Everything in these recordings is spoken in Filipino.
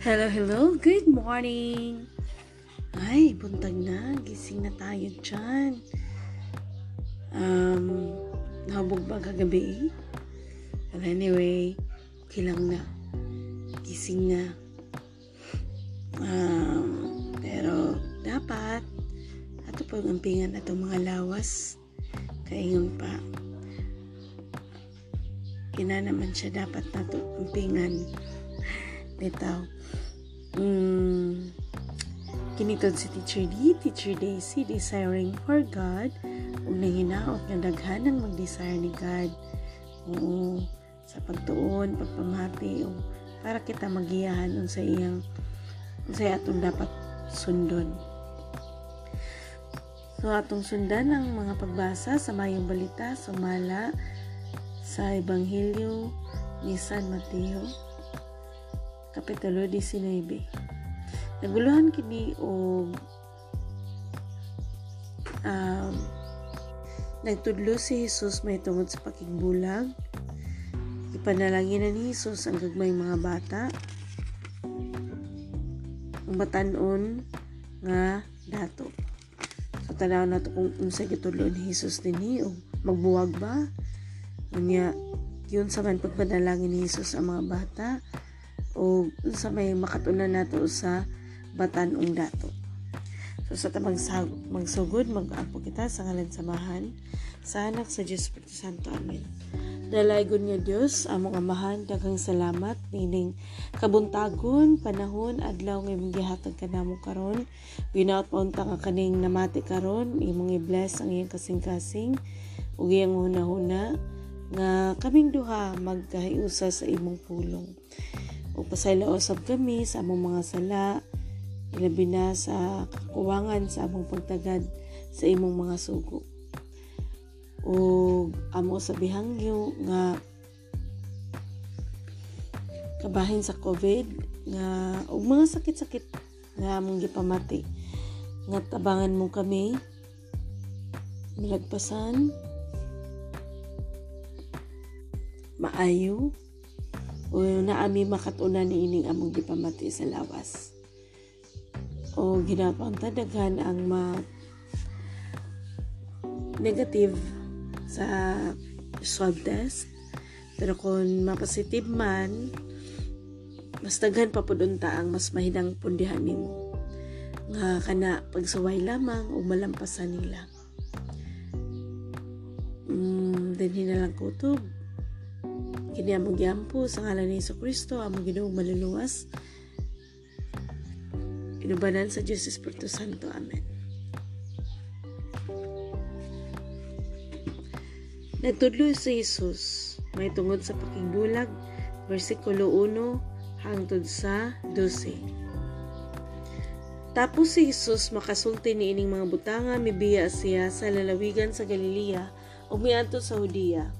Hello, hello. Good morning. Ay, buntag na. Gising na tayo dyan. Um, nahabog ba kagabi? Well, anyway, okay lang na. Gising na. Um, pero, dapat, ato pang ampingan ato mga lawas. Kaingon pa. Kina naman siya dapat nato ampingan. Bitaw. Mm, kinitod si Teacher D, Teacher Daisy, desiring for God, ug nahinaot nga daghanang mag-desire ni God. Oo, sa pagtuon, pagpamati, o para kita magiyahan sa iyang sa atong dapat sundon. So, atong sundan ang mga pagbasa sa mayong balita sumala sa Ebanghelyo ni San Mateo, Kapitulo 19. Naguluhan kini og um, nagtudlo si Jesus may tungod sa pakigbulag. Ipanalangin na ni Jesus ang gagmay mga bata. Ang batanon nga dato. So tanaw na to kung unsa gitudlo ni Jesus dinhi og magbuwag ba? Unya yun sa man pagpanalangin ni Jesus ang mga bata o sa may makatunan nato sa batanong dato. So sa tamang magsugod, mag-apo kita sa ngalan samahan sa anak sa Diyos Espiritu Santo. Amen. Dalaygon nga Diyos, among amahan, daghang salamat, nining kabuntagon, panahon, adlaw nga imong gihatag kanamo karon. Binaot paunta nga kaning namati karon, imong i-bless ang iyang kasing-kasing, ug iyang huna-huna, nga kaming duha magkahiusa sa imong pulong. O pasaylo usab kami sa among mga sala, ilabi na sa kakuwangan sa among pagtagad sa imong mga sugo. O amo sa bihangyo nga kabahin sa COVID nga og mga sakit-sakit nga among gipamati nga tabangan mo kami milagpasan maayo o naami makatunan ni ining among gipamati sa lawas. O ginapanta daghan ang ma negative sa swab test. Pero kung mapositive man mas daghan pa pud unta ang mas mahinang pundihan nimo. Nga kana pagsuway lamang o malampasan nila. Mm, dinhi na lang kutob kini among giampo sa ngalan ni Hesus Kristo among Ginoong maluluwas. Inubanan sa Diyos Espiritu Santo. Amen. Nagtudlo si Jesus may tungod sa pakigbulag versikulo 1 hangtod sa 12 Tapos si Jesus makasulti ni ining mga butanga mibiya siya sa lalawigan sa Galilea ug miadto sa Hudiya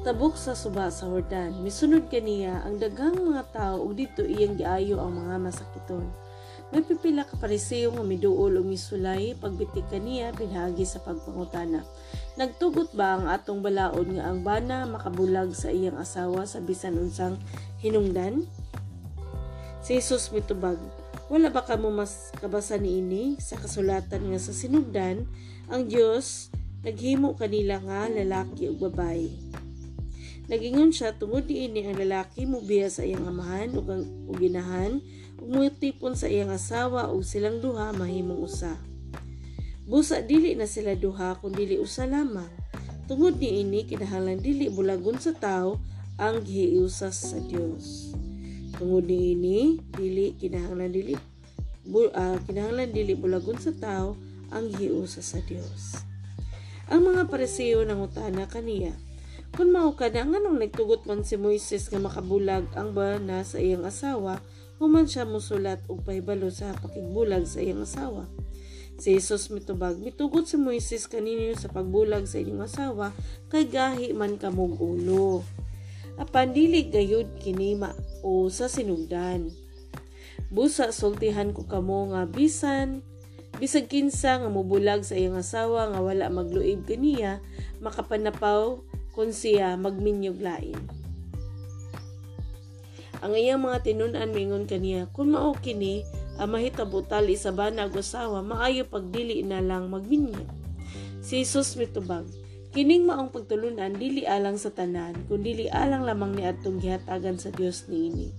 tabok sa suba sa Jordan. Misunod kaniya ang daghang mga tao ug dito iyang giayo ang mga masakiton. May pipila ka pariseo nga miduol og misulay pagbitik kaniya pinagi sa pagpangutana. Nagtugot ba ang atong balaod nga ang bana makabulag sa iyang asawa sa bisan unsang hinungdan? Si Jesus mitubag, wala ba kamo mas kabasa niini sa kasulatan nga sa sinugdan ang Dios naghimo kanila nga lalaki ug babaye. Nagingon siya tungod diini ang lalaki mubiya sa iyang amahan ug ang uginahan sa iyang asawa ug silang duha mahimong usa. Busa dili na sila duha kun dili usa lamang. Tungod niini kinahanglan dili bulagon sa tao ang gihiusas sa Dios. Tungod niini dili kinahanglan dili bu, uh, kinahanglan dili bulagon sa tao ang gihiusas sa Dios. Ang mga pareseo nangutana kaniya kung mao ka na, nganong nagtugot man si Moises nga makabulag ang bana sa iyang asawa, human siya musulat og pahibalo sa pakigbulag sa iyang asawa. Si Jesus mitubag, mitugot si Moises kanino sa pagbulag sa inyong asawa, kay gahi man kamog ulo. Apan dili gayud kinima o sa sinugdan. Busa sultihan ko kamo nga bisan bisag kinsa nga mubulag sa iyang asawa nga wala magluib kaniya makapanapaw kung siya magminyog lain. Ang iyang mga tinun-an mingon kaniya, kung mao kini ang mahitabo tali sa banag usawa, maayo pagdili na lang magminyo. Si Jesus mitubag, kining maong pagtulunan dili alang sa tanan, kun dili alang lamang ni atong gihatagan sa Dios niini.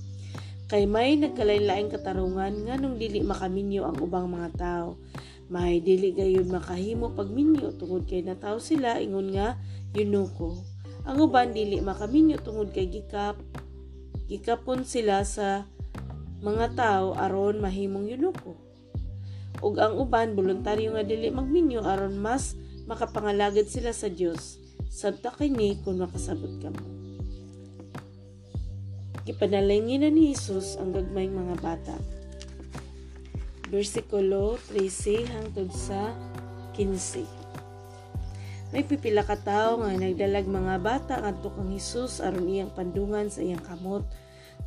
Kay may nagkalain-laing katarungan nganong dili makaminyo ang ubang mga tao. May dili gayon makahimo pagminyo tungod kay nataw sila ingon nga yunuko. Ang uban dili makaminyo tungod kay gikap gikapon sila sa mga tao aron mahimong yunuko. Ug ang uban voluntaryo nga dili magminyo aron mas makapangalagad sila sa Dios. Sabta kini kung makasabot ka mo. Gipanalangin na ni Jesus ang gagmayng mga bata. Versikulo 13 hangtod sa 15. May pipila ka tao nga nagdalag mga bata ngadto kang Hesus aron iyang pandungan sa iyang kamot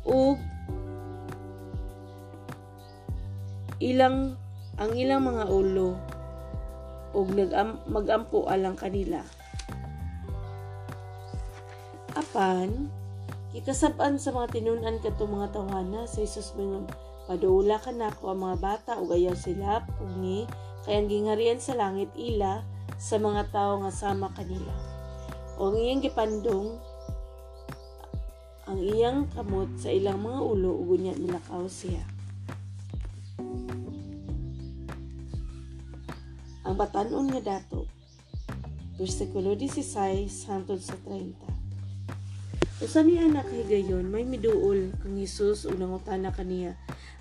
ug ilang ang ilang mga ulo ug nagam, magampo alang kanila. Apan, ikasab-an sa mga tinunan kato mga tawana sa Isus mingon, paduula ka na ko ang mga bata ug ayaw sila pugni kay ang gingharian sa langit ila sa mga tao nga sama kanila. O ang iyang gipandong ang iyang kamot sa ilang mga ulo ug unya nilakaw siya. Ang batanon nga dato. Versikulo 16 hangtod sa 30. Usa ni anak higayon may miduol kang Hesus ug nangutana kaniya.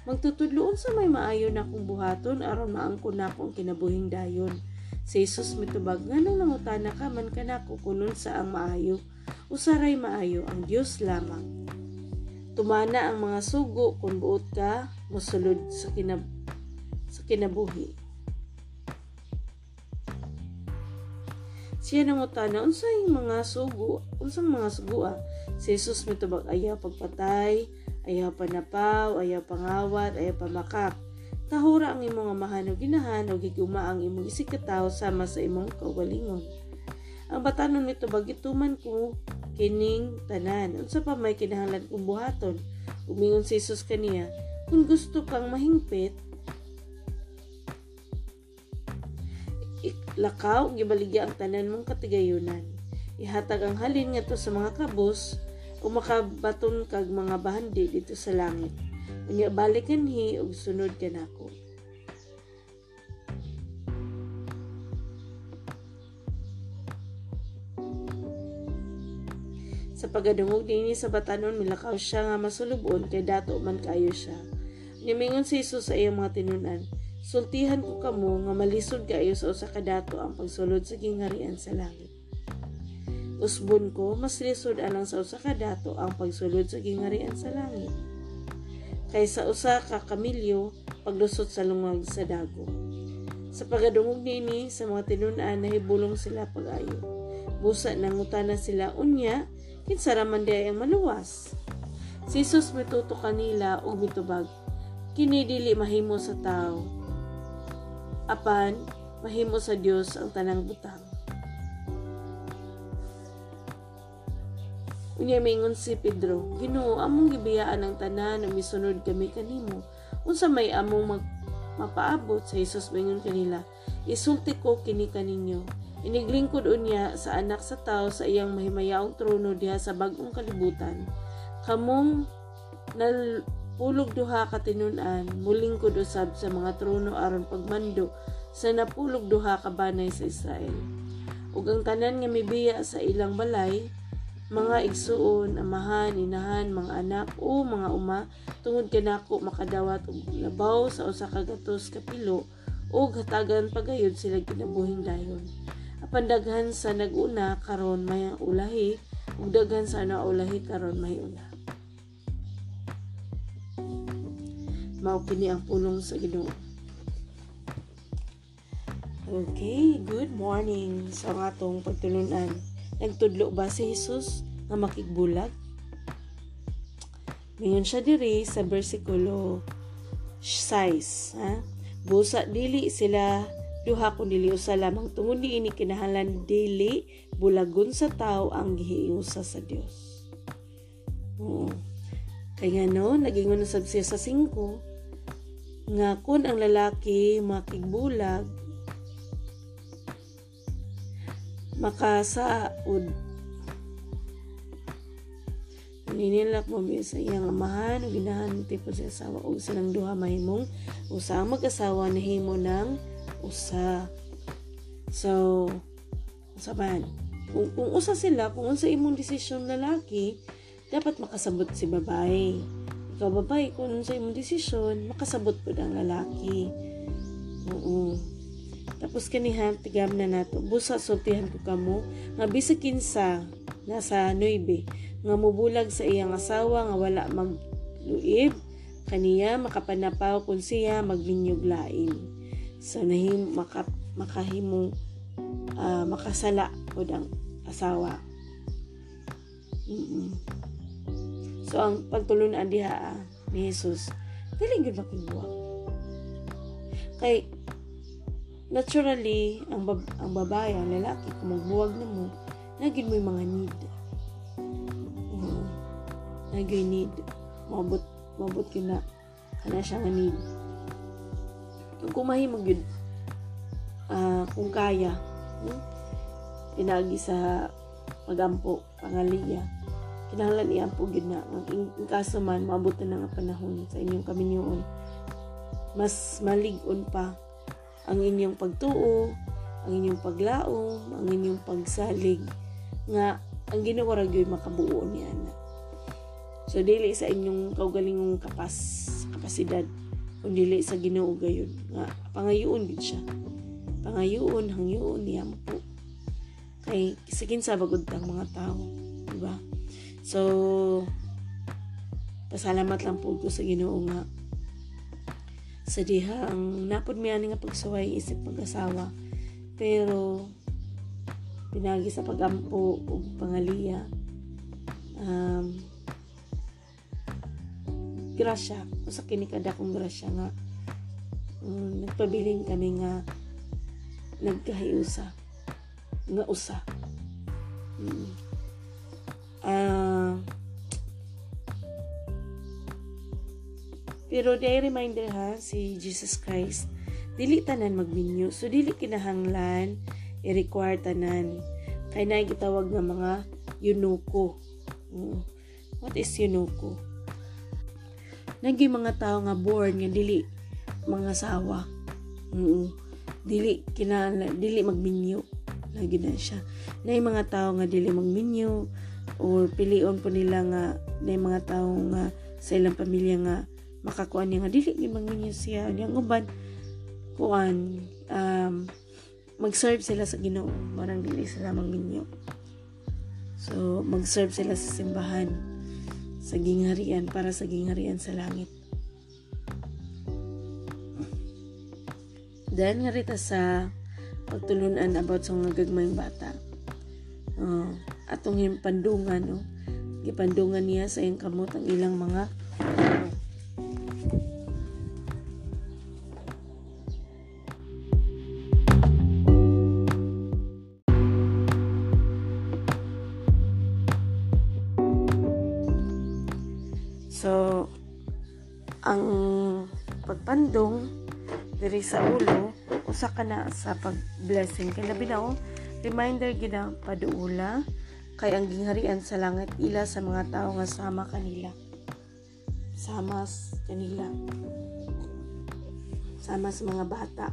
Magtutudloon sa may maayo na akong buhaton aron maangkon nako ang kinabuhing dayon. Si Jesus mitubag nga nang nangutana ka man kanako kunon sa ang maayo. Usaray maayo ang Dios lamang. Tumana ang mga sugo kung buot ka mosulod sa kinab sa kinabuhi. Siya nangutana unsay mga sugo, unsang mga sugo ah? Si Jesus mitubag ayaw pagpatay, ayaw panapaw, ayaw pangawat, ayaw pamakak. Tahura ang imong amahan o ginahan o giguma ang imong isikataw sama sa imong kaugalingon. Ang batanon nito bagituman ko kining tanan. Unsa pa may kinahanglan kong buhaton? Umingon si Jesus kaniya, kung gusto kang mahingpit, lakaw gibaligya ang tanan mong katigayunan. Ihatag ang halin ngadto sa mga kabos o makabaton kag mga bahandi dito sa langit. Unya balik kanhi ug sunod kanako. Sa pagadungog dinhi sa batanon milakaw siya nga masulubon kay dato man kayo siya. Nimingon si Jesus sa iyang mga tinunan, Sultihan ko kamo nga malisod kayo sa usa ka dato ang pagsulod sa gingharian sa langit. Usbon ko, mas lisod alang sa usa ka dato ang pagsulod sa gingharian sa langit. Kaysa usa ka kamilyo paglusot sa lungag sa dago. Sa pagadungog nini sa mga tinunan nahibulong sila pag-ayo. Busa nangutana sila unya, kinsa raman di ang maluwas. Si Jesus mituto kanila o mitubag, kini dili mahimo sa tao, apan mahimo sa Dios ang tanang butang. Unya mingon si Pedro, Ginoo, among gibiyaan ang tanan na misunod kami kanimo. Unsa may among mag mapaabot sa Hesus mingon kanila, isulti ko kini kaninyo. Iniglingkod unya sa anak sa tao sa iyang mahimayaong trono diha sa bagong kalibutan. Kamong nal pulog duha ka tinunan mulingkod usab sa mga trono aron pagmando sa napulog duha ka banay sa Israel. Ug ang tanan nga mibiya sa ilang balay mga igsuon, amahan, inahan, mga anak o mga uma tungod kanako makadawat og labaw sa usa ka gatos ka o hatagan pagayod sila kinabuhing dayon. Apan daghan sa naguna karon may ulahi ug daghan sa naulahi karon may una. Mao kini ang pulong sa Ginoo. Okay, good morning sa atong pagtulunan. Nagtudlo ba si Jesus nga makigbulag? Mingon siya diri sa bersikulo 6, ha? Busa dili sila duha kun dili usa lamang tungod ni ini kinahanglan dili bulagon sa tao ang gihiusa sa Dios. Oo. Kaya no, naging ano sab sa singko, nga kun ang lalaki makigbulag, makasaod. Ninilak mo sa iyang amahan o ginahan tipo sa asawa o sa ng duha mahimong usa ang mag-asawa na himo ng usa. So, usaban. Kung, kung usa sila, kung unsa imong desisyon lalaki, dapat makasabot si babae. Ikaw babae, kung unsa imong desisyon, makasabot pud ang lalaki. Oo. Tapos kanihan, tigam na nato. Busa sultihan ko kamo, nga bisag kinsa, nasa 9, nga mubulag sa iyang asawa nga wala magluib, kaniya makapanapaw kung siya magbinyog lain. So, nahim, maka, makahimong uh, makasala o ang asawa. Mm-mm. So, ang pagtulunan diha ah, ni Jesus, dili gyud makigbuwag. Kay naturally ang bab- ang babae, ang lalaki kung magbuwag na mo, nagin mo yung mga need. Oo. Nagin need. Mabot mabot kina kana siya nga need. Kung kumahimog yun, ah, kung kaya, hmm? pinagi sa pagampo, pangaliya, kinahanglan iampo yun na. Ang kaso man, maabot na nga panahon sa inyong kaminyoon. Mas malig-on pa ang inyong pagtuo, ang inyong paglaom, ang inyong pagsalig, nga ang ginawa ra gyud makabuo niya na. So dili sa inyong kaugalingong kapas kapasidad kung dili sa Ginoo gayon nga pangayoon gid siya. Pangayoon hangyoon niya po. Kay sa kinsa bagod tang mga tao, di ba? So pasalamat lang po ko sa Ginoo nga sa diha ang napod mi ani nga pagsaway isip pag-asawa pero pinagi sa pagampo ug pangaliya um, grasya usa kini kada kong grasya nga um, nagpabiling kami nga nagkahiusa nga usa mm. uh, pero day reminder ha si Jesus Christ dili tanan magminyo. So dili kinahanglan i-require tanan. Kay na gitawag nga mga yunuko. Mm. what is yunuko? Nagi mga tao nga born nga dili mga sawa mm. Dili kinahanglan dili magminyo. Lagi na siya. Na mga tao nga dili magminyo or pilion po nila nga na mga tao nga sa ilang pamilya nga makakuan niya nga dili gyud magminyo siya yang uban kuan um, mag-serve sila sa Ginoo. Marang dili sila magminyo so mag-serve sila sa simbahan sa gingharian para sa gingharian sa langit. Then nga rita sa pagtulunan about sa mga gagmayng bata uh, atong himpandungan no gipandungan niya sa iyang kamot ang ilang mga ang pagpandong diri sa ulo, usa ka na sa pag-blessing. Kaya labi na, oh, reminder gina paduula, kay ang gingharian sa langit ila sa mga tao nga sama kanila. Sama kanila. Sama sa mga bata.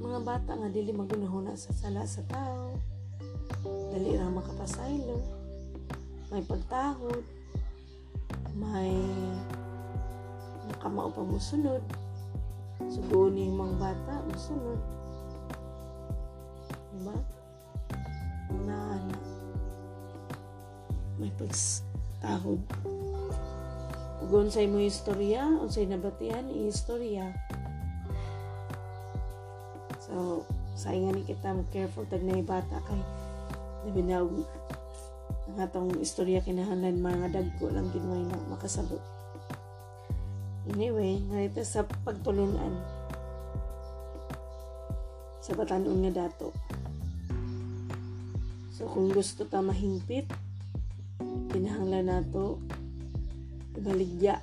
Mga bata nga dili magunahuna sa sala sa tao. Dali ra makapasaylo may pagtahod, may nakamao pa musunod, sugoon yung mga bata, musunod. Diba? Na, may pagtahod. Ugon sa imo istorya, sa nabatian, istorya. So, saingan ni kita, careful tag na bata kay Labi na ang atong istorya kinahanglan mga dagko lang gid may makasabot. Anyway, ngarito sa pagtulunan sa batanon nga dato. So kung gusto ta mahingpit, kinahanglan nato ibaligya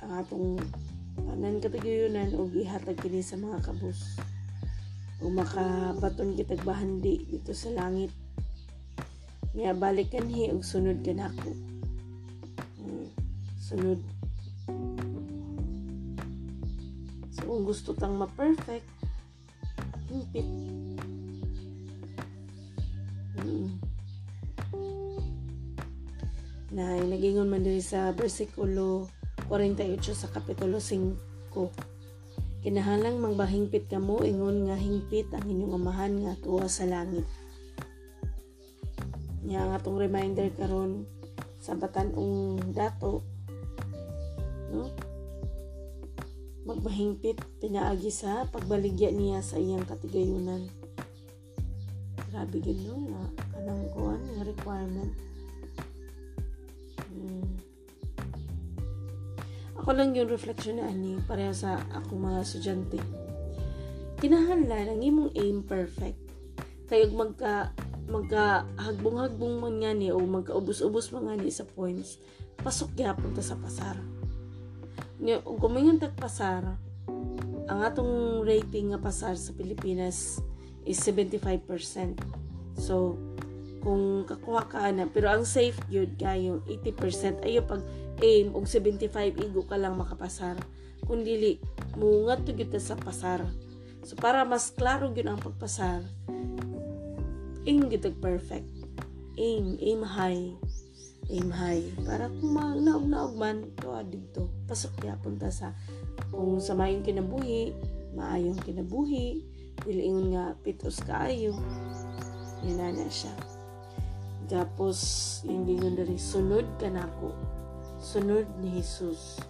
ang atong tanan kataguyunan o ihatag kini sa mga kabus o makabaton kitag bahandi dito sa langit nga balik kanhi og sunod kanako Hmm, sunod. So kung gusto tang ma-perfect hingpit Mm. na nagingon man diri sa bersikulo 48 sa kapitulo 5 kinahanglang mangbahingpit kamo ingon nga hingpit ang inyong amahan nga tuwa sa langit nya nga atong reminder karon sa batanong dato no magbahingpit pinaagi sa pagbaligya niya sa iyang katigayunan grabe no nga kanang kuan nga requirement Hmm. Ako lang yung reflection na ani pareha sa akong mga estudyante. Kinahanglan ang imong aim perfect. Kayog magka magka hagbong-hagbong man nga ni o magkaubos-ubos man nga ni sa points, pasok gyapon ta sa pasar. Nga kumingon tag pasar, ang atong rating nga pasar sa Pilipinas is 75%. So, kung kakuha ka na pero ang safe gyud kayo 80% ayo pag aim og 75 igo ka lang makapasar kun dili mungat to sa pasar so para mas klaro gyud ang pagpasar aim gyud tag perfect. Aim aim high. Aim high. Para kung naog-naog man to dito. Pasok gyapon ta sa kung sa mayong kinabuhi maayong kinabuhi. Dili ingon nga pitos kaayo. Yun na siya. Tapos, yung gingon dari, sunod ka na ako. Sunod ni Jesus.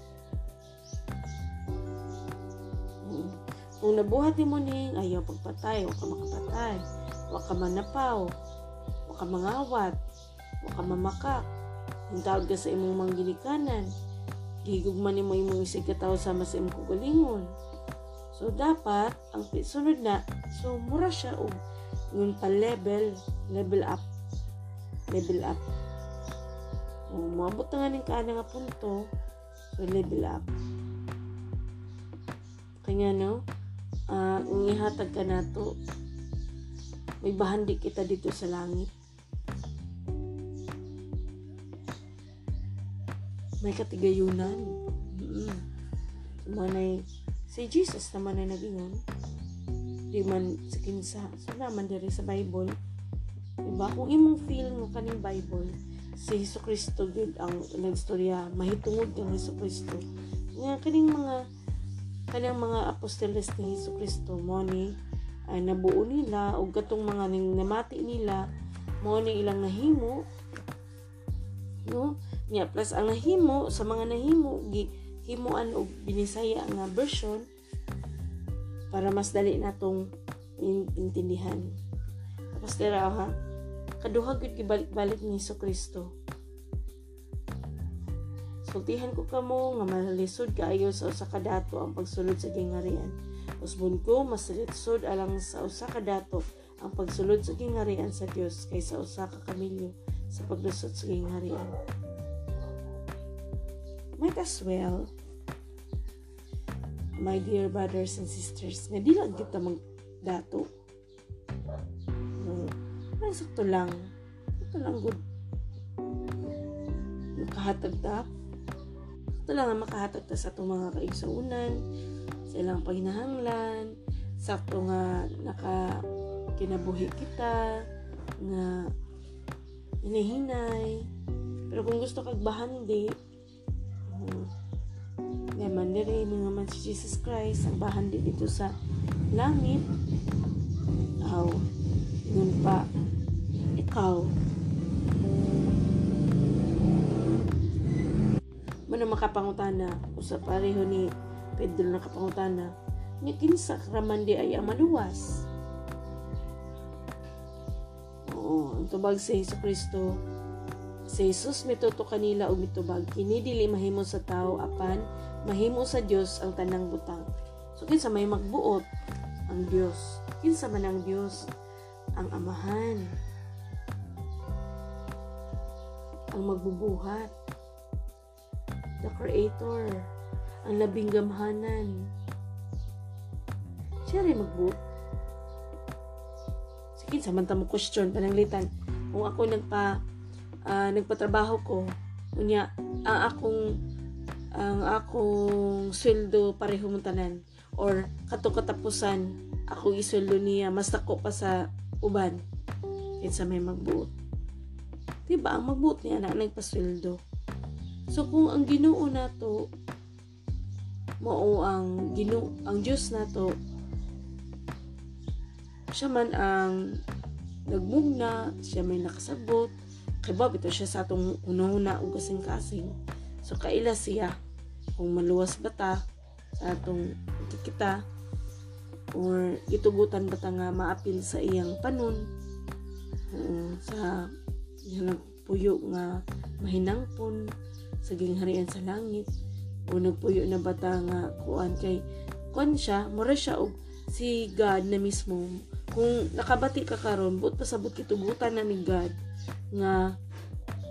Hmm. Kung nabuhat mo ning ayaw pagpatay, wa ka makapatay, wa ka manapaw, wa ka mangawat, wa ka mamakak, yung tawag ka sa imong mga ginikanan, gigugman mo imong isig kataw sama sa imong kugalingon. So, dapat, ang sunod na, so, mura siya, o, yung pa-level, level up level up. O, maabot na nga ng kaana nga punto, so level up. Kanya no, uh, ang ihatag ka na to, may bahandi kita dito sa langit. May katigayunan. Mm-hmm. Manay, si Jesus naman ay nagingon. Di man sa kinsa. So naman diri sa Bible, Diba? Kung imong feel nga kaning Bible, si Hesus Kristo gud ang nagstorya, mahitungod kang Hesus Kristo. Nga kaning mga kanang mga apostoles ni Hesus Kristo mo ay nabuo nila og katong mga ning namati nila mo ni ilang nahimo no nya plus ang nahimo sa mga nahimo gi himuan og binisaya nga version para mas dali natong intindihan tapos dira ha kaduha gyud gibalik-balik ni Hesus Kristo. Sultihan ko kamo nga malisod kaayo sa usa ka dato ang pagsulod sa gingarian. Usbon ko mas lisod alang sa usa ka dato ang pagsulod sa gingarian sa Dios kaysa usa ka kamilyo sa paglusot sa gingarian. Might as well, my dear brothers and sisters, nga di lang kita magdato sakto lang. Sakto lang good. Makahatag ta. Sakto lang ang makahatag ta sa itong mga kaigsuunan, sa ilang pahinahanglan, sakto nga naka kinabuhi kita, nga hinahinay. Pero kung gusto kag bahandi, um, naman diri mga man si Jesus Christ ang bahandi dito sa langit. Aw, yun pa ikaw. Mano makapangutana, usa pareho ni Pedro nakapangutana, niya kinsa raman di ay maluwas. Oo, ang tubag sa Hesus Kristo, si Jesus mituto kanila og mitubag kini dili mahimo sa tao apan mahimo sa Dios ang tanang butang. So kinsa may magbuot ang Dios. Kinsa man ang Dios? Ang Amahan ang magbubuhat. The Creator, ang labing gamhanan. Siya rin magbuhat. Sige, samanta mo question, pananglitan. Kung ako nagpa, uh, nagpatrabaho ko, unya, ang akong ang akong sweldo pareho mo tanan or katong katapusan ako isweldo niya mas dako pa sa uban kinsa may magbuot diba ang magbuot niya na nagpasweldo so kung ang Ginoo nato mao ang Ginoo ang Dios nato siya man ang nagmugna siya may nakasabot. Kay Bob ito siya sa atong una-una ug kasing-kasing. So kaila siya kung maluwas ba ta sa atong kita or itugutan ba ta nga maapil sa iyang panon uh, sa iyang puyo nga mahinangpon sa gingharian sa langit o nagpuyo na bata nga kuan kay kuan siya mura siya og si God na mismo. Kung nakabati ka karon but pasabot kitugutan na ni God nga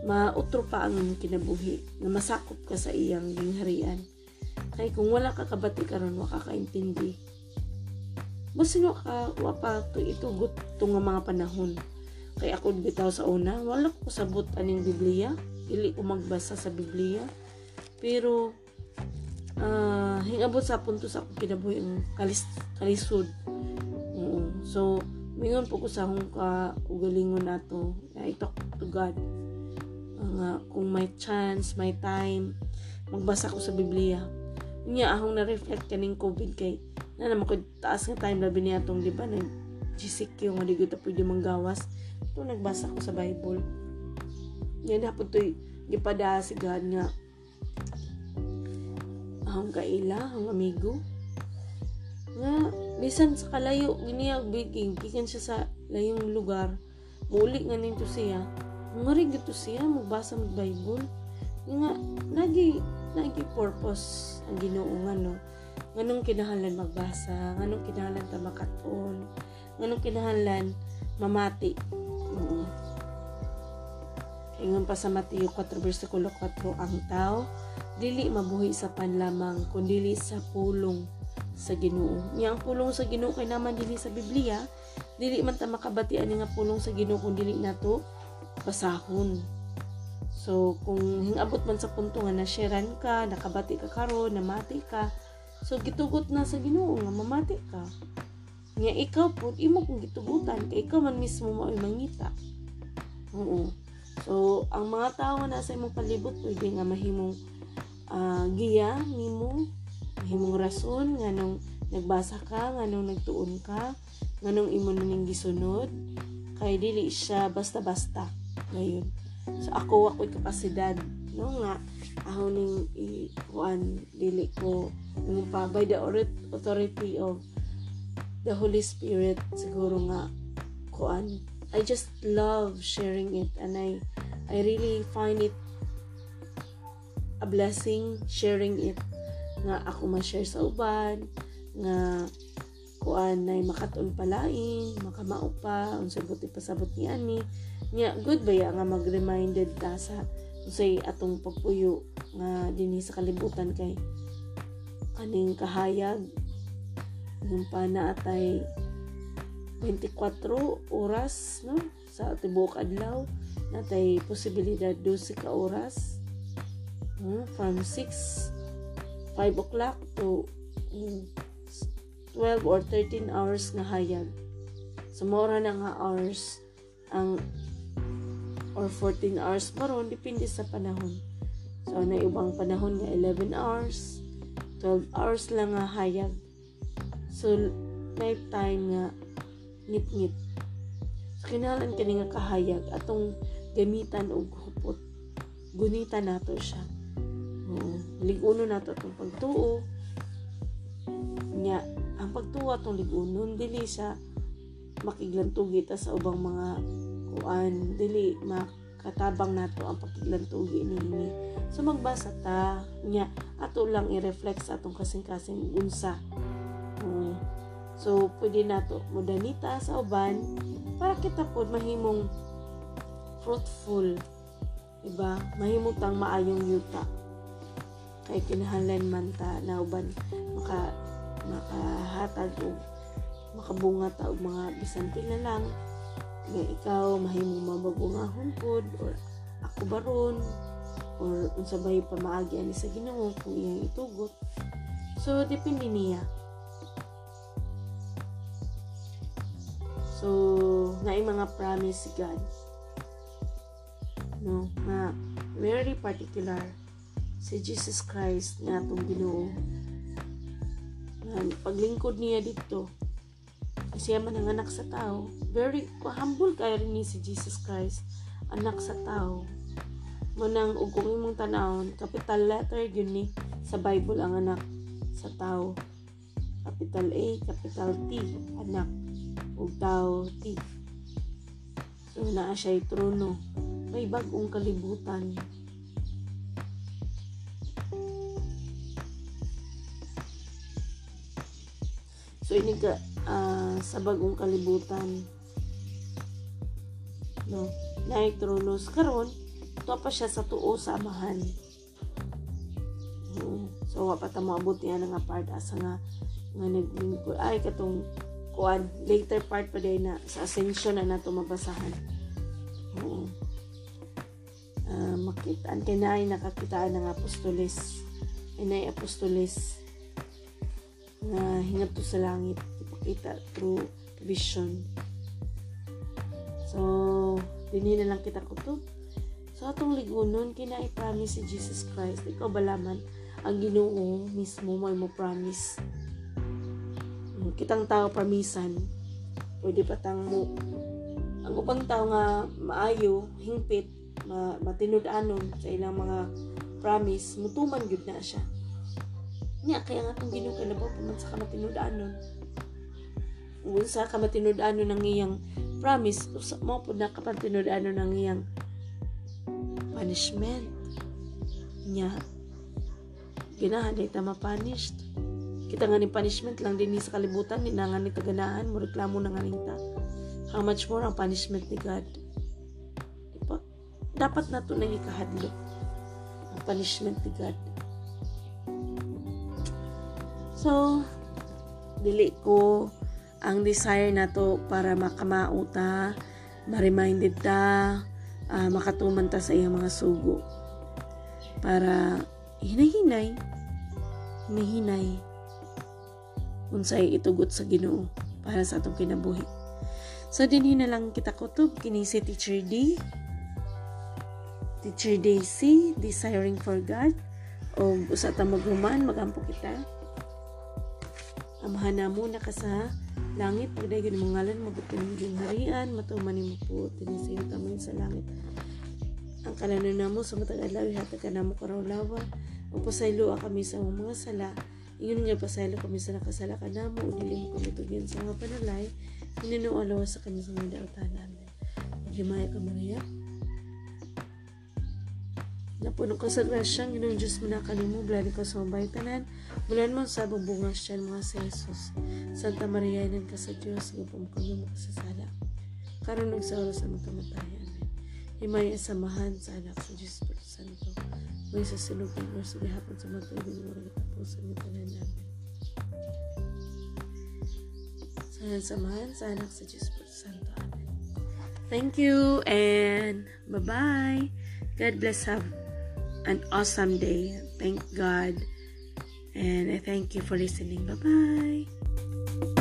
mautro pa ang kinabuhi na masakop ka sa iyang gingharian. Kay kung wala ka kabati karon wa ka kaintindi sino ka wa pa to itugot to nga mga panahon. Kay ako bitaw sa una wala ko sabot aning Biblia. Dili ko magbasa sa Biblia. Pero uh, hingabot sa punto sa akong kinabuhi ang kalis, kalisod uh, so mingon po ko sa akong kaugalingon nato I talk to God nga kung may chance, may time, magbasa ko sa Biblia. Nya ahong na-reflect kaning COVID kay na naman ko taas nga time labi niya tong di ba nag GCQ nga di ta pwede manggawas. Ito nagbasa ko sa Bible. Yan hapon to'y gipada si God nga ahong kaila, ahong amigo. Nga, bisan sa kalayo, giniyag biging, gikan siya sa layong lugar, muli nga nito siya, Ngarig dito siya, magbasa mag Bible. Nga, lagi, lagi purpose ang ginoo nga no. Nganong kinahanglan magbasa, nganong kinahanglan ta makaton, nganong kinahanglan mamati. Oo. Ingon pa sa Mateo 4 versikulo 4 ang tao dili mabuhi sa panlamang kundi sa pulong sa Ginoo. Niya ang pulong sa Ginoo kay naman dili sa Biblia, dili man ta makabati ani nga pulong sa Ginoo kun dili nato basahon. So, kung hingabot man sa punto nga nasyaran ka, nakabati ka karon, namati ka, so gitugot na sa Ginoo nga mamati ka. Nga ikaw po, imo kung gitugutan, kay ikaw man mismo mo ay mangita. Oo. So, ang mga tao nga nasa imong palibot, pwede nga mahimong uh, giya, nimo, mahimong rason, nga nung nagbasa ka, nga nung nagtuon ka, nga nung imo ning gisunod, kay dili siya basta-basta ngayon. So ako ako'y kapasidad no nga ako ning ikuan dili ko pa by the authority of the Holy Spirit siguro nga kuan I just love sharing it and I I really find it a blessing sharing it. Nga ako ma-share sa uban nga kuan nay makaton palain makamao pa unsay buti pasabot ni ani. Nya good ba ya nga mag-reminded ta sa unsay atong pagpuyo nga dinhi sa kalibutan kay kaning kahayag? Yung pa na atay 24 oras no? Sa tibuok adlaw natay posibilidad 12 ka oras from 6 5 o'clock to hmm, 12 or 13 hours nga hayag. So, mora na nga hours ang or 14 hours maron depende sa panahon. So, na ibang panahon nga 11 hours, 12 hours lang nga hayag. So, may time nga ngit-ngit. So, kinahalan kani nga kahayag atong gamitan og hupot. Gunita nato siya. Liguno nato atong pagtuo. Nya, ang pagtuwa tong ligunon dili sa makiglantugi ta sa ubang mga kuan dili makatabang nato ang pakiglantugi nini so magbasa ta nya ato lang i-reflect sa atong kasing-kasing unsa um, so pwede nato modanita sa uban para kita pod mahimong fruitful Diba? Mahimutang maayong yuta. Kay kinahanglan man ta na uban maka makahatag og makabunga ta og mga bisan pila lang. Nga ikaw mahimong mababungahon pod or ako baron or unsa bay pamaagi ani sa Ginoo kung iyang itugot. So depende niya. So na mga promise si God. No nga very particular si Jesus Christ nga atong Ginoo. Paglingkod niya dito. Siya man ang anak sa tao very humble kay rin ni si Jesus Christ anak sa tao. Mo nang ug kung imong tanawon. Capital letter yun ni sa Bible ang anak sa tao. Capital A capital T anak. Ug tao T. So naa siya trono. May bagong kalibutan so ini ka uh, sa bagong kalibutan. No? Tronos karon to pa siya sa tuo sa amahan. Hmm. so wa pa ta moabot niya nga part. Asa nga nga naglingkod ay katong kuan later part pa day na sa ascension na nato mabasahan. Oo. Uh, makitaan kay na ay nakakitaan ng apostoles. Inay apostoles na hingadto sa langit ipakita through vision. So dinhi na lang kita kutob so atong ligunon kina i-promise si Jesus Christ ikaw balaman ang Ginoo mismo mo mo promise kitang tao promisan pwede pa tang mo. Ang upang tao nga maayo hingpit ma, matinud-anon sa ilang mga promise mutuman gyud na siya niya kaya nga itong Ginoo kalabaw paman sa kamatinud-anon unsa ka matinud-anon ng iyang promise usa mo pud na kapatinud-anon ng iyang punishment. Niya ginahan ta ma-punished. Kita nga ni punishment lang din sa kalibutan ni nga ni kaganahan mo reklamo na nga ta how much more ang punishment ni God? Diba? dapat na to nang ikahadlo ang punishment ni God so dili ko ang desire na to para makamauta ma-reminded ta uh, makatuman ta sa iyang mga sugo. Para hinay-hinay unsay itugot sa Ginoo para sa atong kinabuhi. So dinhi na lang kita kutob kini si Teacher D. Teacher Daisy Desiring for God. O usa ta maghuman magampo kita amahan na muna ka sa langit. Pagdayon mo ngalan mabuti ng harian. Matuman mo po tinisayo tamay sa langit. Ang kalanan namo sa matag adlaw hatag ka namo karawlawa. O pasaylo kami sa mga sala. Ingon nga pasaylo kami sa nakasala ka namo o dili mo kami tugyan sa mga panalay. Hinino alawa sa kami sa mga dautan namin. Himaya ka Maria Napuno ka sa grasyang Ginong Diyos mo na kanimo Blari ka sa mabay tanan Bulan mo sa bubungas siya mga sa Jesus Santa Maria inan ka sa Diyos Gapong kami mo kasasala Karon nagsauro sa mga kamatayan Himaya samahan sa anak sa Diyos Espiritu Santo may sa silog ng sa gihapon sa mga tuwing mo rin tapusan ng tanan namin. Sa samahan sa anak sa Diyos Espiritu Santo. Amen. Thank you and bye-bye. God bless. Have an awesome day. Thank God. And I thank you for listening. Bye bye.